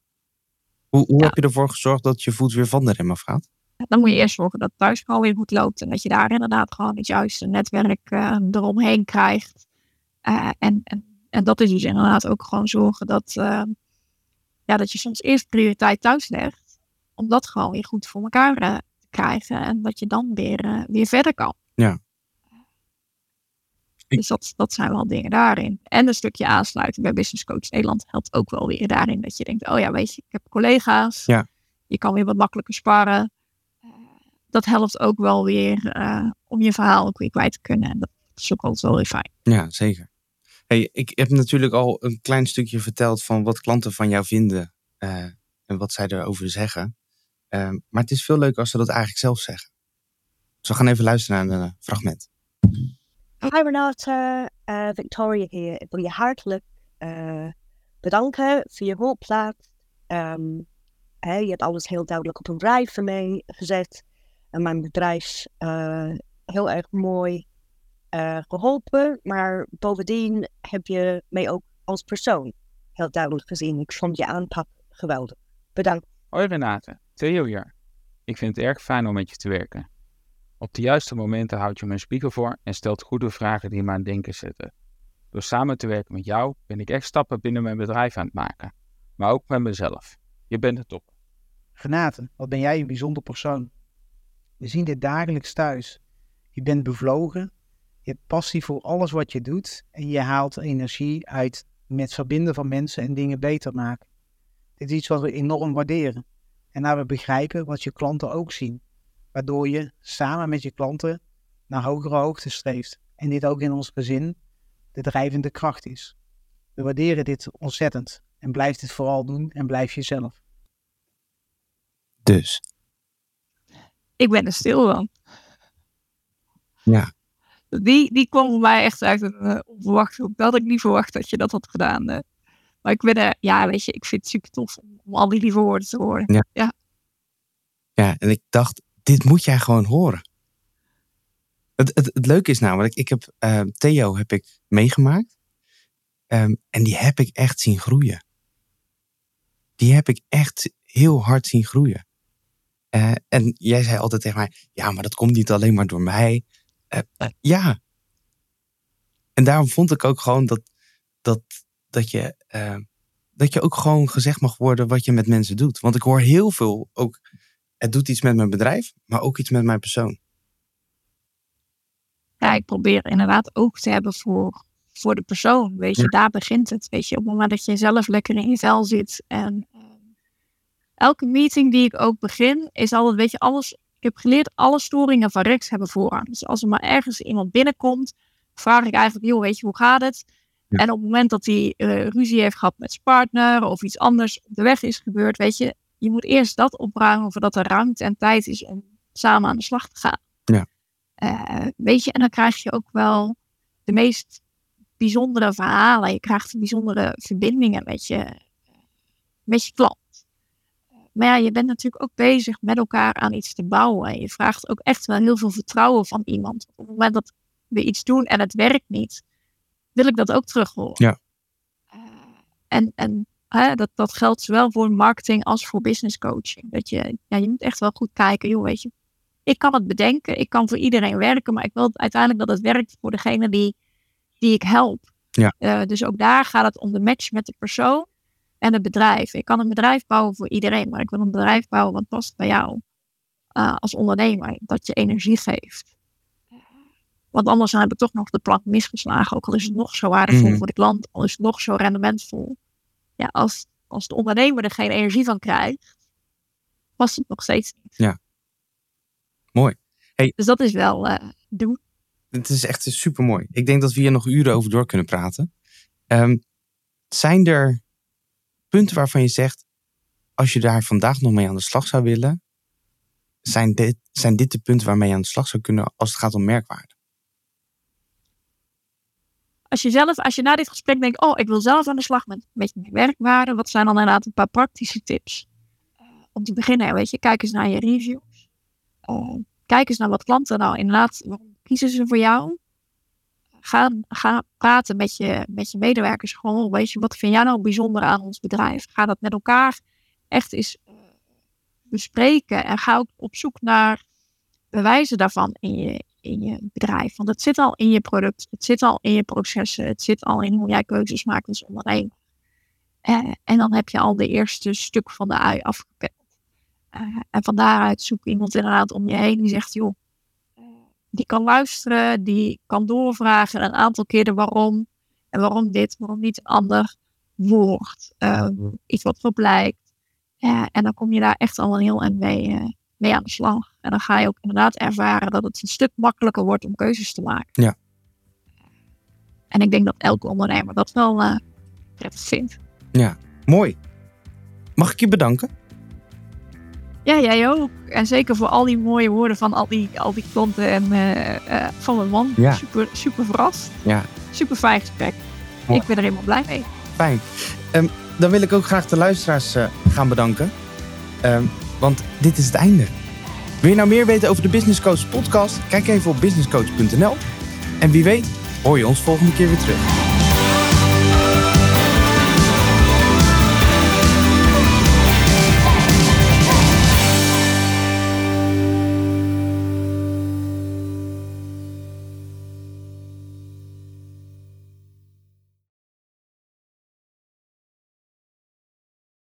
Hoe, hoe Ja. heb je ervoor gezorgd dat je voet weer van de rem afgaat? Dan moet je eerst zorgen dat het thuis gewoon weer goed loopt. En dat je daar inderdaad gewoon het juiste netwerk eh, eromheen krijgt. Eh, en, en, en dat is dus inderdaad ook gewoon zorgen dat, eh, ja, dat je soms eerst prioriteit thuis legt. Om dat gewoon weer goed voor elkaar eh, te krijgen. En dat je dan weer, eh, weer verder kan. Ja. Dus dat, dat zijn wel dingen daarin. En een stukje aansluiting bij Business Coach Nederland helpt ook wel weer daarin. Dat je denkt, oh ja, weet je, ik heb collega's. Ja. Je kan weer wat makkelijker sparren. Eh, dat helpt ook wel weer eh, om je verhaal ook weer kwijt te kunnen. En dat is ook altijd wel weer fijn. Ja, zeker. Hey, ik heb natuurlijk al een klein stukje verteld van wat klanten van jou vinden eh, en wat zij erover zeggen. Maar het is veel leuker als ze dat eigenlijk zelf zeggen. Dus we gaan even luisteren naar een fragment. Hi Renate, eh, Victoria hier. Ik wil je hartelijk eh, bedanken voor je hulpplaat. Ehm, hè, je hebt alles heel duidelijk op een rij voor mij gezet. En mijn bedrijf eh, heel erg mooi eh, geholpen. Maar bovendien heb je mij ook als persoon heel duidelijk gezien. Ik vond je aanpak geweldig. Bedankt. Hoi Renate, Theo hier. Ik vind het erg fijn om met je te werken. Op de juiste momenten houd je me een spiegel voor en stelt goede vragen die me aan het denken zetten. Door samen te werken met jou ben ik echt stappen binnen mijn bedrijf aan het maken, maar ook met mezelf. Je bent het top. Renate, wat ben jij een bijzonder persoon. We zien dit dagelijks thuis. Je bent bevlogen, je hebt passie voor alles wat je doet en je haalt energie uit met verbinden van mensen en dingen beter maken. Dit is iets wat we enorm waarderen en naar we begrijpen wat je klanten ook zien, waardoor je samen met je klanten naar hogere hoogte streeft en dit ook in ons gezin de drijvende kracht is. We waarderen dit ontzettend en blijf dit vooral doen en blijf jezelf. Dus, Ik ben er stil van. Ja. Die, die kwam voor mij echt uit een uh, onverwachte hoek. Dat had ik niet verwacht dat je dat had gedaan. eh. Maar ik ben er, ja, weet je, ik vind het super tof om, om al die lieve woorden te horen. ja, en ik dacht, dit moet jij gewoon horen. Het, het, het leuke is namelijk, ik heb eh, Theo heb ik meegemaakt. Ehm, en die heb ik echt zien groeien. Die heb ik echt heel hard zien groeien. Eh, en jij zei altijd tegen mij, ja, maar dat komt niet alleen maar door mij. Eh, ja. En daarom vond ik ook gewoon dat, dat, dat, je, eh, dat je ook gewoon gezegd mag worden wat je met mensen doet. Want ik hoor heel veel ook, het doet iets met mijn bedrijf, maar ook iets met mijn persoon. Ja, ik probeer inderdaad oog te hebben voor, voor de persoon. Weet je, Ja. daar begint het. Weet je, op het moment dat je zelf lekker in je vel zit. En ehm, elke meeting die ik ook begin, is altijd, weet je, alles. Ik heb geleerd, alle storingen van rechts hebben voorrang. Dus als er maar ergens iemand binnenkomt, vraag ik eigenlijk, joh, weet je, hoe gaat het? Ja. En op het moment dat hij eh, ruzie heeft gehad met zijn partner of iets anders op de weg is gebeurd, weet je, je moet eerst dat opruimen voordat er ruimte en tijd is om samen aan de slag te gaan. Ja. Eh, weet je, en dan krijg je ook wel de meest bijzondere verhalen. Je krijgt bijzondere verbindingen met je, met je klant. Maar ja, je bent natuurlijk ook bezig met elkaar aan iets te bouwen. En je vraagt ook echt wel heel veel vertrouwen van iemand. Op het moment dat we iets doen en het werkt niet, wil ik dat ook terug horen. Ja. Eh, en en hè, dat, dat geldt zowel voor marketing als voor business coaching. Dat je, ja, je moet echt wel goed kijken, joh, weet je. Ik kan het bedenken, ik kan voor iedereen werken, maar ik wil uiteindelijk dat het werkt voor degene die, die ik help. Ja. Eh, dus ook daar gaat het om de match met de persoon en het bedrijf. Ik kan een bedrijf bouwen voor iedereen, maar ik wil een bedrijf bouwen wat past bij jou eh, als ondernemer. Dat je energie geeft. Want anders heb ik toch nog de plank misgeslagen. Ook al is het nog zo waardevol Mhm. voor de klant, al is het nog zo rendementvol. Ja, als, als de ondernemer er geen energie van krijgt, past het nog steeds niet. Ja. Mooi. Hey. Dus dat is wel eh doen. Het is echt super mooi. Ik denk dat we hier nog uren over door kunnen praten. Ehm, zijn er punten waarvan je zegt, als je daar vandaag nog mee aan de slag zou willen, zijn dit, zijn dit de punten waarmee je aan de slag zou kunnen als het gaat om merkwaarde? Als je zelf, als je na dit gesprek denkt, oh, ik wil zelf aan de slag met, met merkwaarde, wat zijn dan inderdaad een paar praktische tips? Uh, om te beginnen, weet je, kijk eens naar je reviews. Uh, kijk eens naar wat klanten nou inderdaad, waarom kiezen ze voor jou? Ga, ga praten met je, met je medewerkers. Gewoon, weet je, wat vind jij nou bijzonder aan ons bedrijf? Ga dat met elkaar echt eens uh, bespreken. En ga ook op zoek naar bewijzen daarvan in je, in je bedrijf. Want het zit al in je product, het zit al in je processen, het zit al in hoe jij keuzes maakt als ondernemer. Uh, en dan heb je al de eerste stuk van de ui afgepeld. Uh, en van daaruit zoek iemand inderdaad om je heen die zegt, joh, die kan luisteren, die kan doorvragen een aantal keren waarom. En waarom dit, waarom niet ander woord. Uh, iets wat erop lijkt. Ja, en dan kom je daar echt al een heel en mee, uh, mee aan de slag. En dan ga je ook inderdaad ervaren dat het een stuk makkelijker wordt om keuzes te maken. Ja. En ik denk dat elke ondernemer dat wel uh, prettig vindt. Ja, mooi. Mag ik je bedanken? Ja, jij ook. En zeker voor al die mooie woorden van al die, al die klanten en uh, uh, van mijn man. Ja. Super, super verrast. Ja. Super fijn gesprek. Mooi. Ik ben er helemaal blij mee. Fijn. Um, dan wil ik ook graag de luisteraars gaan bedanken. Um, want dit is het einde. Wil je nou meer weten over de Business Coach podcast? Kijk even op businesscoach.nl. En wie weet, hoor je ons volgende keer weer terug.